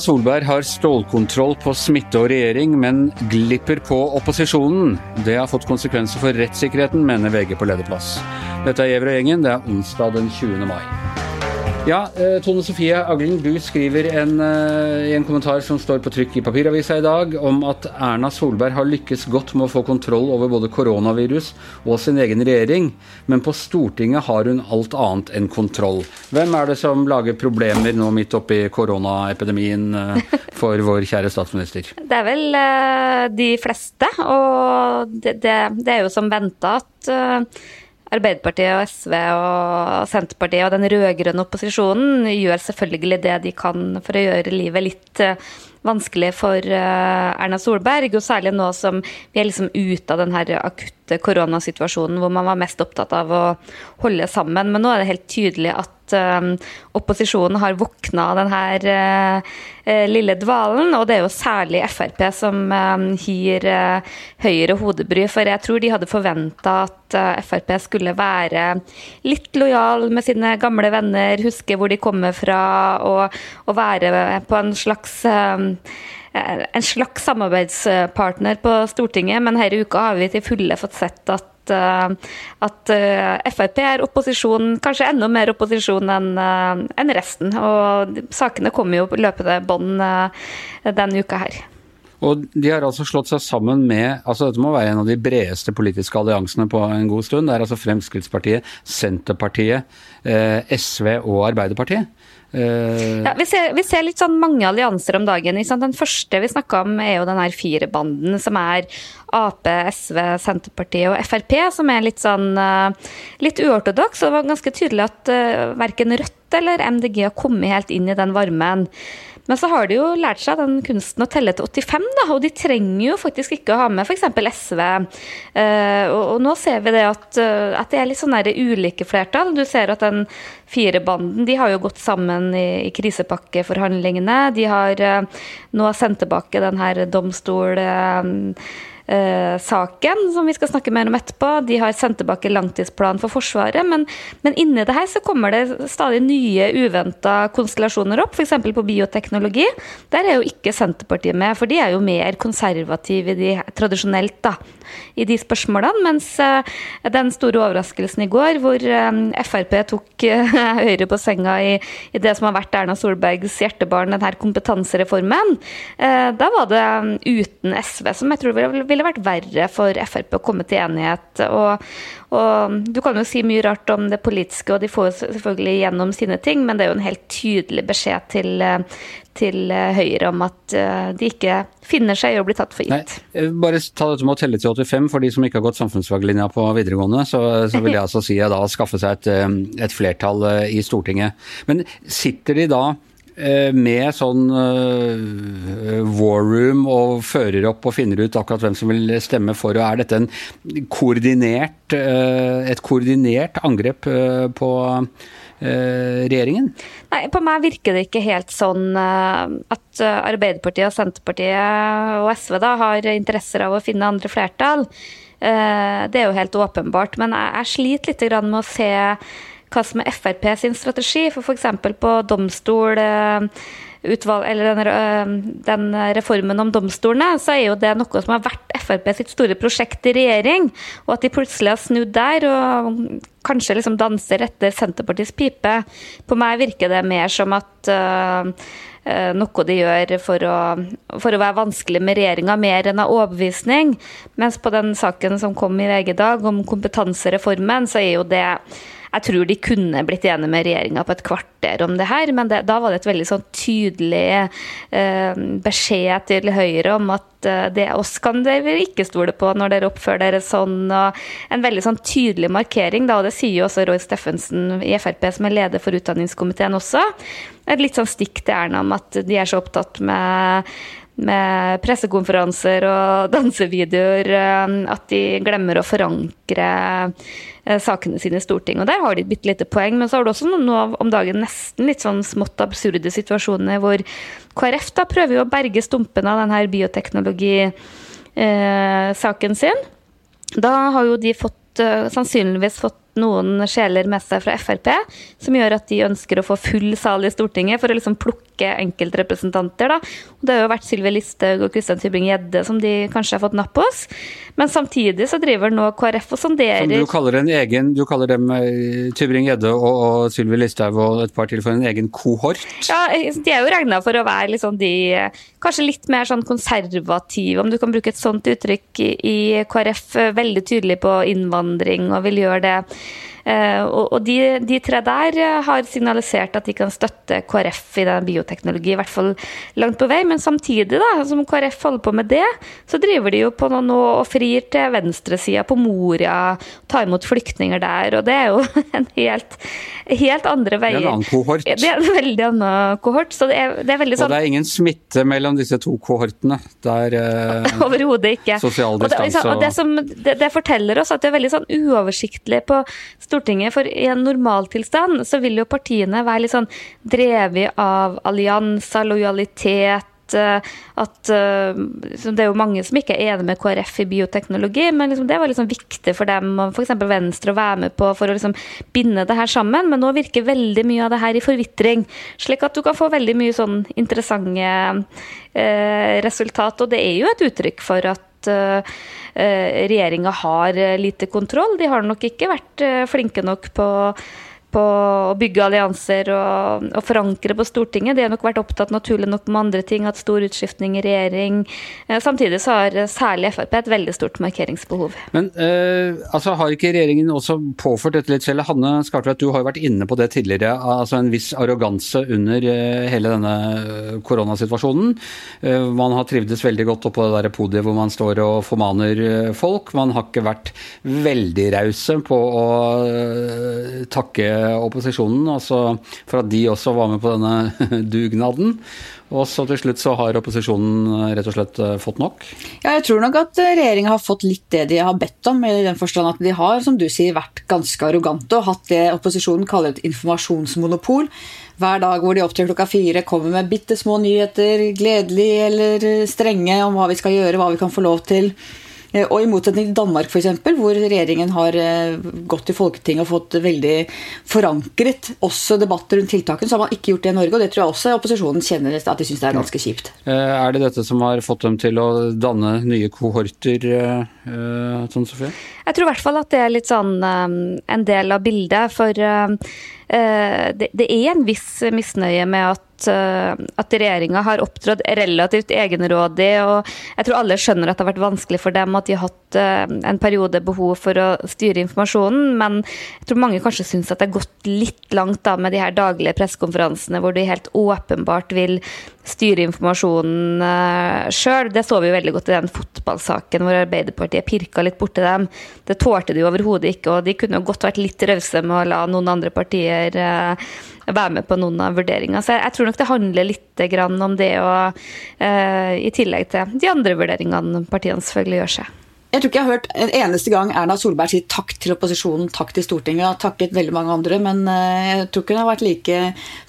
Solberg har stålkontroll på smitte og regjering, men glipper på opposisjonen. Det har fått konsekvenser for rettssikkerheten, mener VG på lederplass. Dette er Gjever og gjengen. Det er onsdag den 20. mai. Ja, eh, Tone Sofie Aglen, du skriver en, eh, i en kommentar som står på trykk i papiravisa i dag, om at Erna Solberg har lykkes godt med å få kontroll over både koronavirus og sin egen regjering, men på Stortinget har hun alt annet enn kontroll. Hvem er det som lager problemer nå midt oppi koronaepidemien eh, for vår kjære statsminister? Det er vel de fleste, og det, det, det er jo som venta at Arbeiderpartiet og SV og Senterpartiet og den rød-grønne opposisjonen gjør selvfølgelig det de kan for å gjøre livet litt eh, vanskelig for eh, Erna Solberg, og særlig nå som vi er liksom ute av den her akutte koronasituasjonen hvor man var mest opptatt av å holde sammen. Men nå er det helt tydelig at uh, opposisjonen har våkna av denne uh, lille dvalen. Og det er jo særlig Frp som gir høyere hodebry. For jeg tror de hadde forventa at Frp skulle være litt lojal med sine gamle venner, huske hvor de kommer fra, og, og være på en slags en slags samarbeidspartner på Stortinget, men denne uka har vi til fulle fått sett at at, at eh, Frp er opposisjon, kanskje enda mer opposisjon enn eh, en resten. Og sakene kommer jo på løpende bånd eh, denne uka her. Og de har altså slått seg sammen med altså Dette må være en av de bredeste politiske alliansene på en god stund. Det er altså Fremskrittspartiet, Senterpartiet, SV og Arbeiderpartiet. Uh, ja, vi, ser, vi, ser, litt sånn mange allianser om dagen. Den første vi snakka om, er jo den her firebanden, som er Ap, SV, Senterpartiet og Frp, som er litt sånn uh, litt uortodoks. Og det var ganske tydelig at verken Rødt eller MDG har kommet helt inn i den varmen. Men så har de jo lært seg den kunsten å telle til 85, da, og de trenger jo faktisk ikke å ha med f.eks. SV. Uh, og, og, nå ser vi det at, uh, at det er litt sånn ulike flertall. Du ser at den firebanden de har jo gått sammen i, i krisepakkeforhandlingene. De har uh, nå sendt tilbake den her domstol eh, saken, som vi skal snakke mer om etterpå. De har sendt tilbake langtidsplan for Forsvaret, men, men inni det her så kommer det stadig nye uventa konstellasjoner opp, f.eks. på bioteknologi. Der er jo ikke Senterpartiet med, for de er jo mer konservative i de, tradisjonelt da, i de spørsmålene. Mens eh, den store overraskelsen i går, hvor eh, Frp tok eh, Høyre på senga i, i, det som har vært Erna Solbergs hjertebarn, denne kompetansereformen, da var det uten SV, som jeg tror ville vært verre for Frp å komme til enighet. Og, og, Du kan jo si mye rart om det politiske, og de får selvfølgelig gjennom sine ting, men det er jo en helt tydelig beskjed til, til Høyre om at eh, de ikke finner seg i å bli tatt for gitt. Nei, bare ta dette med å telle til 85. For de som ikke har gått samfunnsfaglinja på videregående, så, så vil jeg altså si at da skaffe seg et, eh, et flertall eh, i Stortinget. Men sitter de da Eh, med sånn uh, war room og fører opp og finner ut akkurat hvem som vil stemme for. og Er dette koordinert, uh, et koordinert angrep på regjeringen? Nei, På meg virker det ikke helt sånn at Arbeiderpartiet, og Senterpartiet og SV da har interesser av å finne andre flertall. Det er jo helt åpenbart. Men jeg sliter litt med å se hva som er Frp sin strategi. For f.eks. på domstol eh, utvalg, eller den, eh, den, reformen om domstolene, så er jo det noe som har vært Frp sitt store prosjekt i regjering. Og at de plutselig har snudd der og kanskje liksom danser etter Senterpartiets pipe. På meg virker det mer som at uh, noe de gjør for å, for å være vanskelig med regjeringa, mer enn av overbevisning. Mens på den saken som kom i VG i dag om kompetansereformen, så er jo det jeg tror de kunne blitt enige med regjeringa på et kvarter om det her, men det, da var det et veldig sånn tydelig eh, beskjed til Høyre om at eh, det oss kan dere ikke stole på når dere oppfører dere sånn. og En veldig sånn tydelig markering, da, og det sier jo også Roy Steffensen i Frp, som er leder for utdanningskomiteen også. Et litt sånn stikk til Erna om at de er så opptatt med med pressekonferanser og dansevideoer eh, at de glemmer å forankre eh, sakene sine i Stortinget. Og der har de et bitte lite poeng, men så har du også nå om dagen nesten litt sånn smått absurde situasjoner hvor KrF da prøver jo å berge stumpene av denne bioteknologisaken eh, sin. Da har jo de fått, sannsynligvis fått noen sjeler med seg fra Frp, som gjør at de ønsker å få full sal i Stortinget for å liksom plukke enkeltrepresentanter. Da. Og det har jo vært Sylvi Listhaug og Kristian Tybring-Gjedde som de kanskje har fått napp hos. Men samtidig så driver nå KrF og sonderer Som du kaller en egen Du kaller dem eh, Tybring-Gjedde og, og Sylvi Listhaug og et par til for en egen kohort? Ja, de er jo regna for å være liksom de kanskje litt mer sånn konservative, om du kan bruke et sånt uttrykk, i KrF. Veldig tydelig på innvandring og vil gjøre det Eh, og de, de, tre der eh, har signalisert at de kan støtte KrF i den bioteknologi, i hvert fall langt på vei. Men samtidig, da, som KrF holder på med det, så driver de jo på nå og frir til venstresida på Moria, tar imot flyktninger der. Og det er jo en helt, helt andre veier. Det er en annen kohort. Det er en veldig annen kohort. Så det er, det er veldig sånn Og det er ingen smitte mellom disse to kohortene. Det er eh, Overhodet ikke. sosial distanse og, det, og det, som, det, det forteller oss at det er veldig sånn uoversiktlig på Stortinget. For i en normaltilstand så vil jo partiene være litt sånn drevet av allianser, lojalitet. Eh, at uh, Det er jo mange som ikke er enig med KrF i bioteknologi, men liksom det var liksom viktig for dem og f.eks. Venstre å være med på for å liksom binde det her sammen. Men nå virker veldig mye av det her i forvitring, slik at du kan få veldig mye sånn interessante uh, resultat. Og det er jo et uttrykk for at at uh, regjeringa har lite kontroll. De har nok ikke vært flinke nok på å bygge allianser og, og, forankre på Stortinget. De har nok vært opptatt naturlig nok med andre ting, hatt stor utskiftning i regjering. Eh, samtidig så har særlig Frp et veldig stort markeringsbehov. Men eh, altså har ikke regjeringen også påført dette litt selv? Hanne Skartveit, du har jo vært inne på det tidligere. altså En viss arroganse under eh, hele denne eh, koronasituasjonen. Eh, man har trivdes veldig godt oppå det der podiet hvor man står og formaner eh, folk. Man har ikke vært veldig rause på å takke opposisjonen, altså for at de også var med på denne dugnaden. Og så til slutt så har opposisjonen rett og slett eh, fått nok? Ja, jeg tror nok at eh, regjeringa har fått litt det de har bedt om, i den forstand at de har, som du sier, vært ganske arrogante og hatt det opposisjonen kaller et informasjonsmonopol. Hver dag hvor de opptrer klokka fire, kommer med bitte små nyheter, gledelige eller strenge, om hva vi skal gjøre, hva vi kan få lov til. Eh, og i motsetning til Danmark f.eks., hvor regjeringen har eh, gått til Folketinget og fått veldig forankret også debatter rundt tiltakene, så har man ikke gjort det i Norge. Og det tror jeg også opposisjonen kjenner at de syns det er ganske kjipt. Eh, er det dette som har fått dem til å danne nye kohorter, Tone Sofie? Jeg tror i hvert fall at det er litt sånn en del av bildet. For det er en viss misnøye med at Eh, at regjeringa har opptrådt relativt egenrådig. og Jeg tror alle skjønner at det har vært vanskelig for dem at de har hatt eh, en periode behov for å styre informasjonen, men jeg tror mange kanskje syns at det har gått litt langt da med de her daglige pressekonferansene hvor de helt åpenbart vil styre informasjonen sjøl. Det så vi jo veldig godt i den fotballsaken hvor Arbeiderpartiet pirka litt borti dem. Det tålte de overhodet ikke, og de kunne jo godt vært litt rause med å la noen andre partier uh, være med på noen av vurderingene. Så jeg, jeg, tror nok det handler litt om det, og, uh, i tillegg til de andre vurderingene partiene selvfølgelig gjør seg. Jeg tror ikke jeg har hørt en eneste gang Erna Solberg si takk til opposisjonen, takk til Stortinget. Hun har takket veldig mange andre, men eh, jeg tror ikke hun har vært like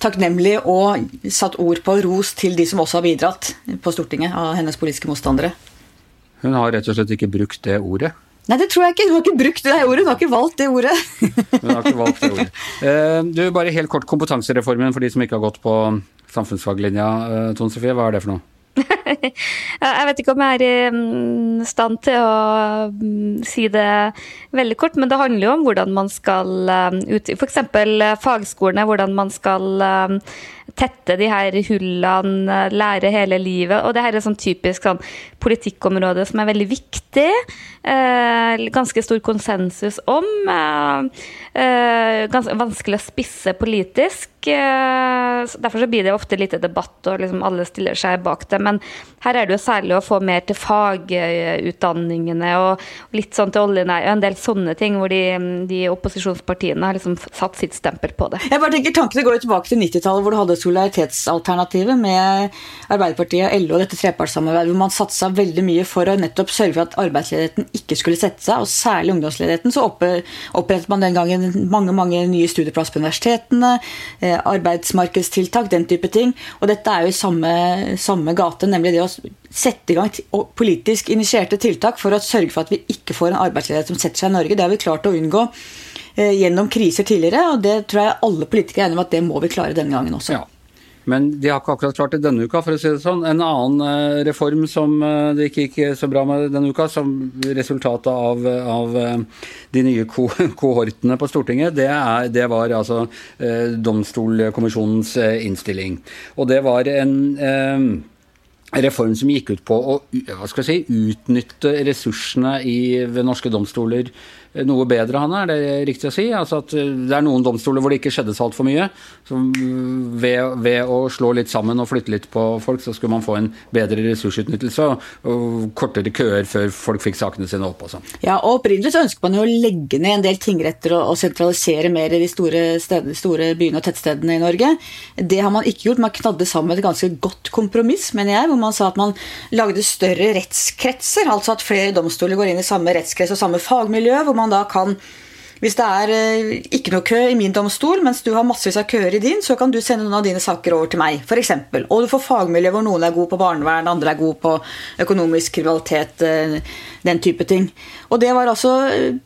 takknemlig og satt ord på ros til de som også har bidratt på Stortinget av hennes politiske motstandere. Hun har rett og slett ikke brukt det ordet? Nei, det tror jeg ikke. Hun har ikke brukt det ordet. Hun har ikke valgt det ordet. Hun har ikke valgt det ordet. Eh, du, bare helt kort kompetansereformen for de som ikke har gått på samfunnsfaglinja. Eh, Tone Sofie, hva er det for noe? jeg vet ikke om jeg er i mm, stand til å mm, si det veldig kort, men det handler jo om hvordan man skal ut F.eks. fagskolene, hvordan man skal tette de her hullene, lære hele livet. Og det her er sånn typisk sånn politikkområde som er veldig viktig. Eh, ganske stor konsensus om. Eh, ganske vanskelig å spisse politisk. Eh, derfor så blir det ofte lite debatt, og liksom alle stiller seg bak det. Men her er det jo særlig å få mer til fagutdanningene og litt sånn til oljenæring, en del sånne ting hvor de, de opposisjonspartiene har liksom satt sitt stempel på det. Jeg bare tenker Tankene går tilbake til 90-tallet, hvor du hadde solidaritetsalternativet med Arbeiderpartiet, LO og dette trepartssamarbeidet, hvor man satsa veldig mye for å nettopp sørge for at arbeidsledigheten ikke skulle sette seg, og særlig ungdomsledigheten. Så opprettet man den gangen mange mange nye studieplasser på universitetene, eh, arbeidsmarkedstiltak, den type ting. Og dette er jo i samme, samme gate, nemlig det å sette i gang politisk initierte tiltak for å sørge for at vi ikke får en arbeidsledighet som setter seg i Norge. Det har vi klart å unngå eh, gjennom kriser tidligere, og det tror jeg alle politikere er enige om at det må vi klare denne gangen også. Ja. Men de har ikke akkurat klart det denne uka, for å si det sånn. En annen eh, reform som eh, det ikke gikk så bra med denne uka, som resultatet av, av de nye ko kohortene på Stortinget, det, er, det var altså eh, Domstolkommisjonens innstilling. Og det var en eh, reform som gikk ut på å si, utnytte ressursene i, ved norske domstoler noe bedre, han Er det riktig å si? Altså at eh, det er noen domstoler hvor det ikke skjedde så altfor mye. Så ved, ved, å slå litt sammen og flytte litt på folk, så skulle man få en bedre ressursutnyttelse og, kortere køer før folk fikk sakene sine opp. og sånn. Ja, og Opprinnelig så ønsker man jo å legge ned en del tingretter og, og sentralisere mer i de store, stedene, store byene og tettstedene i Norge. Det har man ikke gjort. Man knadde sammen et ganske godt kompromiss, mener jeg, hvor man sa at man lagde større rettskretser. Altså at flere domstoler går inn i samme rettskrets og samme fagmiljø. hvor man man da kan hvis det er eh, ikke noe kø i min domstol, mens du har massevis av køer i din, så kan du sende noen av dine saker over til meg, f.eks. Og du får fagmiljø hvor noen er god på barnevern, andre er god på økonomisk kriminalitet, eh, den type ting. Og det var altså,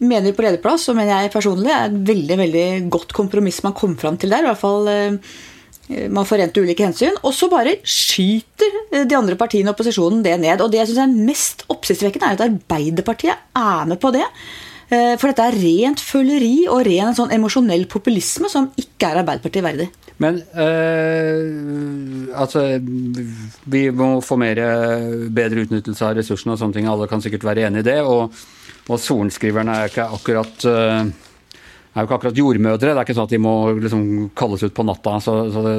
mener vi på lederplass, og mener jeg personlig, er et veldig veldig godt kompromiss man kom fram til der. i hvert fall eh, man forente ulike hensyn, og så bare skyter de andre partiene og opposisjonen det ned. Og det jeg syns er mest oppsiktsvekkende, er at Arbeiderpartiet er med på det. Eh, for dette er rent føleri og ren sånn emosjonell populisme som ikke er Arbeiderpartiet verdig. Men øh, altså Vi må få mer, bedre utnyttelse av ressursene og sånne ting. Alle kan sikkert være enig i det. Og, og sorenskriverne er ikke akkurat er jo ikke akkurat jordmødre. Det er ikke sånn at de må liksom kalles ut på natta. så, så det,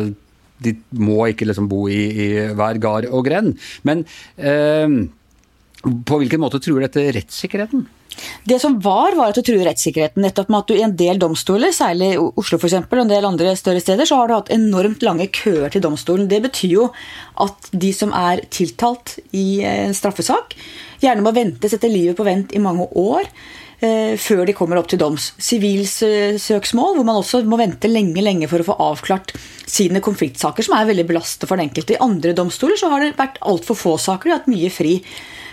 de må ikke liksom bo i, i hver gard og grend. Men øh, på hvilken måte truer dette rettssikkerheten? Det som var, var at du truer rettssikkerheten. Nettopp med at du i en del domstoler, særlig Oslo Oslo f.eks., og en del andre større steder, så har du hatt enormt lange køer til domstolen. Det betyr jo at de som er tiltalt i en straffesak, gjerne må vente, sette livet på vent i mange år eh, før de kommer opp til doms. Sivilsøksmål, hvor man også må vente lenge lenge for å få avklart sine konfliktsaker, som er veldig belastende for den enkelte. I andre domstoler så har det vært altfor få saker, de har hatt mye fri.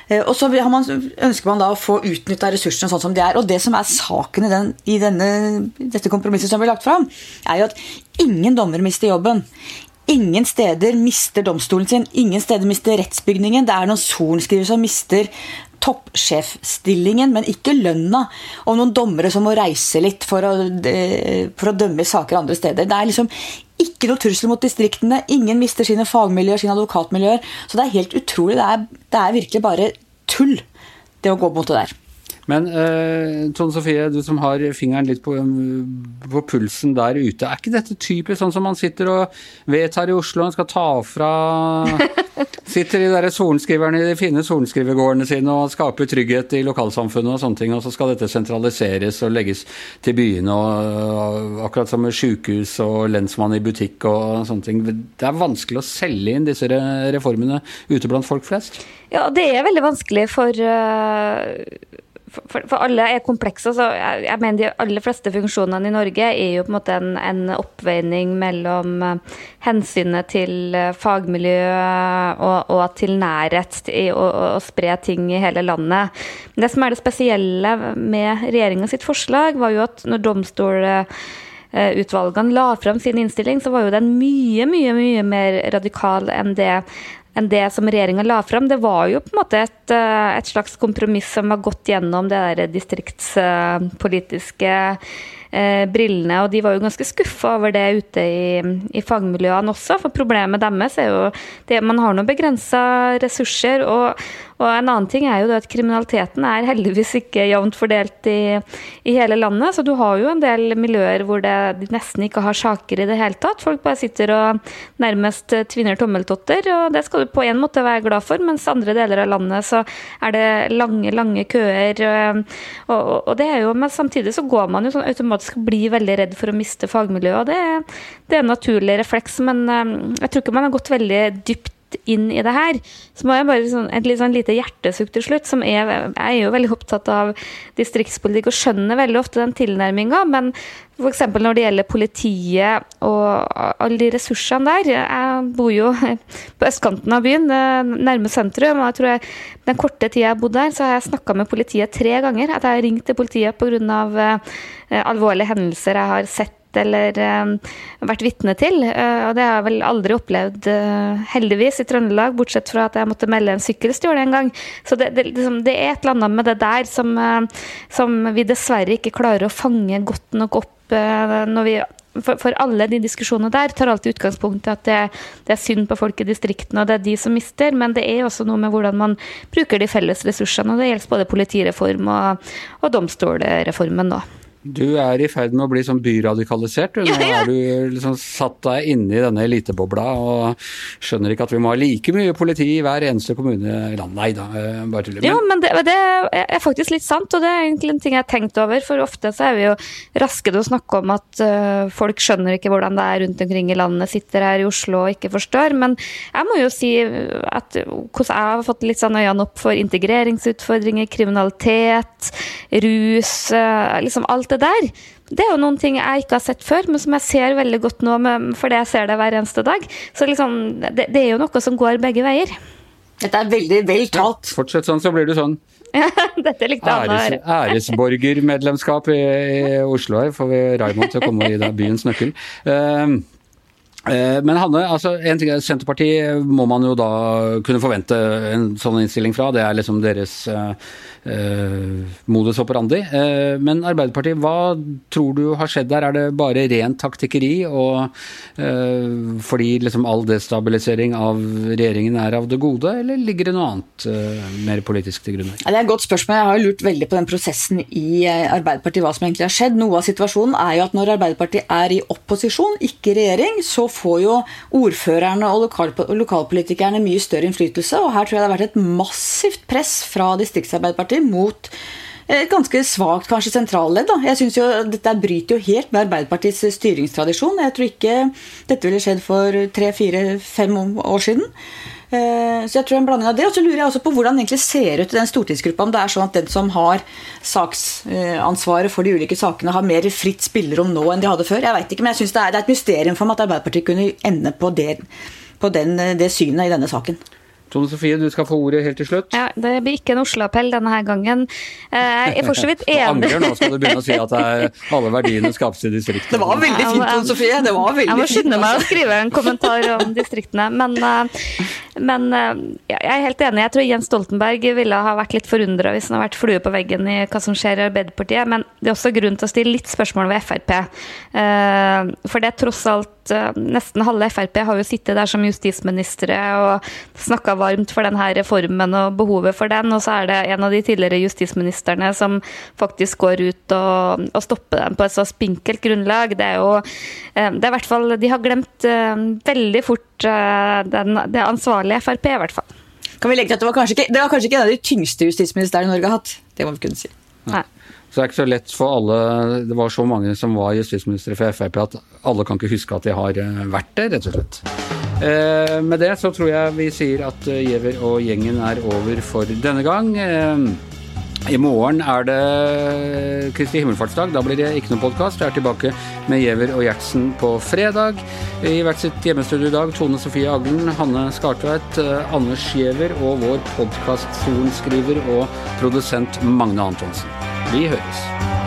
Eh, og så man, ønsker man da å få utnytta ressursene sånn som de er. Og det som er saken i, den, i denne, dette kompromisset som blir lagt fram, er jo at ingen dommer mister jobben. Ingen steder mister domstolen sin, ingen steder mister rettsbygningen. Det er noen sorenskrivere som mister toppsjefstillingen, men ikke lønna. Og noen dommere som må reise litt for å, eh, for å dømme saker andre steder. Det er liksom ikke noe trussel mot distriktene. Ingen mister sine fagmiljøer, sine advokatmiljøer. Så det er helt utrolig. Det er, det er virkelig bare tull, det å gå mot det der. Men eh, Tone Sofie, du som har fingeren litt på, på, pulsen der ute. Er ikke dette typisk sånn som man sitter og vedtar i Oslo? Man skal ta fra Sitter de der sorenskriverne i de fine sorenskrivergårdene sine og skaper trygghet i lokalsamfunnet og sånne ting, og så skal dette sentraliseres og legges til byene, og, akkurat som med sykehus og lensmann i butikk og sånne ting. Det er vanskelig å selge inn disse reformene ute blant folk flest? Ja, det er veldig vanskelig for uh for, for, alle er komplekse. så jeg, jeg, mener De aller fleste funksjonene i Norge er jo på en måte en, en oppveining mellom uh, hensynet til uh, fagmiljø og, og, til nærhet i å, å, spre ting i hele landet. Men det som er det spesielle med regjeringa sitt forslag, var jo at når domstolutvalgene la fram sin innstilling, så var jo den mye, mye, mye mer radikal enn det enn det som regjeringa la fram. Det var jo på en måte et, eh, et slags kompromiss som har gått gjennom det der distriktspolitiske eh, brillene, og de var jo ganske skuffa over det ute i, i, fagmiljøene også. For problemet deres er jo det man har noen begrensa ressurser. og og en annen ting er jo at kriminaliteten er heldigvis ikke jevnt fordelt i, i, hele landet. Så du har jo en del miljøer hvor det, de nesten ikke har saker i det hele tatt. Folk bare sitter og nærmest tvinner tommeltotter, og det skal du på en måte være glad for. Mens andre deler av landet så er det lange, lange køer. Og, og, og det er jo, men samtidig så går man jo sånn automatisk og blir veldig redd for å miste fagmiljøet. det, det er en naturlig refleks, men eh, jeg tror ikke man har gått veldig dypt inn i det her, så må jeg bare sånn, et litt sånn lite hjertesukk til slutt. som er, Jeg er jo veldig opptatt av distriktspolitikk og skjønner veldig ofte den tilnærminga, men f.eks. når det gjelder politiet og alle de ressursene der. Bor jo på østkanten av byen, nærme sentrum. og jeg tror jeg, Den korte tida jeg har bodd der, så har jeg snakka med politiet tre ganger. At jeg har ringt til politiet pga. Uh, alvorlige hendelser jeg har sett eller uh, vært vitne til. Uh, og det har jeg vel aldri opplevd, heldigvis, i Trøndelag, bortsett fra at jeg måtte melde en sykkelstjålet en gang. Så det, det, liksom, det, er et eller annet med det der som, som, vi dessverre ikke klarer å fange godt nok opp når vi for, for, alle de diskusjonene der tar alltid utgangspunkt i at det, det, er synd på folk i distriktene, og det er de som mister. Men det er også noe med hvordan man bruker de felles ressursene. Og det gjelder både politireform og, og domstolreformen nå. Du er i ferd med å bli sånn byradikalisert. Nå har du liksom satt deg inne i denne elitebobla og skjønner ikke at vi må ha like mye politi i hver eneste kommune i landet. Nei da, eh, bare tuller. Jo, men det, det, er faktisk litt sant, og det er egentlig en ting jeg har tenkt over. For ofte så er vi jo raske til å snakke om at uh, folk skjønner ikke hvordan det er rundt omkring i landet, sitter her i Oslo og ikke forstår. Men jeg må jo si at hvordan jeg har fått litt sånn øynene opp for integreringsutfordringer, kriminalitet, rus, uh, liksom alt det der, det er jo noen ting jeg ikke har sett før, men som jeg ser veldig godt nå fordi jeg ser det hver eneste dag. Så liksom, det, det er jo noe som går begge veier. Dette er veldig vel talt. Ja, fortsett sånn, så blir du sånn. Dette likte Anna Æres, Æresborgermedlemskap i, i Oslo her får vi Raymond til å komme og gi deg byens nøkkel. Um, men Hanne, altså en ting, er, Senterpartiet må man jo da kunne forvente en sånn innstilling fra. Det er liksom deres uh, eh, modus operandi. Eh, men Arbeiderpartiet, hva tror du har skjedd der? Er det bare rent taktikkeri og eh, fordi liksom all destabilisering av regjeringen er av det gode, eller ligger det noe annet eh, mer politisk til grunn? Ja, det er et godt spørsmål. Jeg har lurt veldig på den prosessen i eh, Arbeiderpartiet, hva som egentlig har skjedd. Noe av situasjonen er jo at når Arbeiderpartiet er i opposisjon, ikke regjering, så får jo ordførerne og lokalpolitikerne mye større innflytelse. Og her tror jeg det har vært et massivt press fra Distriktsarbeiderpartiet Arbeiderpartiet mot et ganske svakt kanskje sentralledd. Jeg synes jo Dette bryter jo helt med Arbeiderpartiets styringstradisjon. Jeg tror ikke dette ville skjedd for tre, fire, fem år siden. Eh, så jeg tror en blanding av det. Og så lurer jeg også på hvordan egentlig ser ut i den stortingsgruppa. Om det er sånn at den som har saksansvaret for de ulike sakene, har mer fritt spillerom nå enn de hadde før. Jeg vet ikke, men jeg syns det, det, er et mysterium for meg at Arbeiderpartiet kunne ende på det, på den, det synet i denne saken. Tone Sofie, du skal få ordet helt til slutt. Ja, Det blir ikke en Oslo-appell denne gangen. Eh, jeg er for så vidt enig. angrer nå, skal du begynne å si at alle verdiene skapes i distriktene. Det var veldig fint, Tone Sofie. Det var veldig jeg må skynde meg å skrive en kommentar om distriktene. Men, eh, men eh, jeg er helt enig. Jeg tror Jens Stoltenberg ville ha vært litt forundra hvis han har vært flue på veggen i hva som skjer i Arbeiderpartiet. Men det er også grunn til å stille litt spørsmål ved Frp. For det er tross alt nesten halve Frp har jo sittet der som justisministre og snakka varmt for denne reformen og behovet for den, og så er det en av de tidligere justisministrene som faktisk går ut og, og stopper den på et så spinkelt grunnlag. Det er jo eh, det er i hvert fall De har glemt eh, veldig fort eh, den, det ansvarlige Frp, i hvert fall. Kan vi legge til at det var, kanskje ikke, det var kanskje ikke en av de tyngste justisministrene Norge har hatt. Det må vi kunne si. Nei. Så det er ikke så lett for alle Det var så mange som var justisministre for Frp at alle kan ikke huske at de har vært det, rett og slett. Eh, med det så tror jeg vi sier at eh, Giæver og gjengen er over for denne gang. Eh, I morgen er det Kristi himmelfartsdag. Da blir det ikke noen podkast. Jeg er tilbake med Giæver og Gjertsen på fredag. I hvert sitt hjemmestudio i dag Tone Sofie Aglen, Hanne Skartveit, Anders Giæver og vår podkastsorenskriver og produsent Magne Antonsen. Vi høres.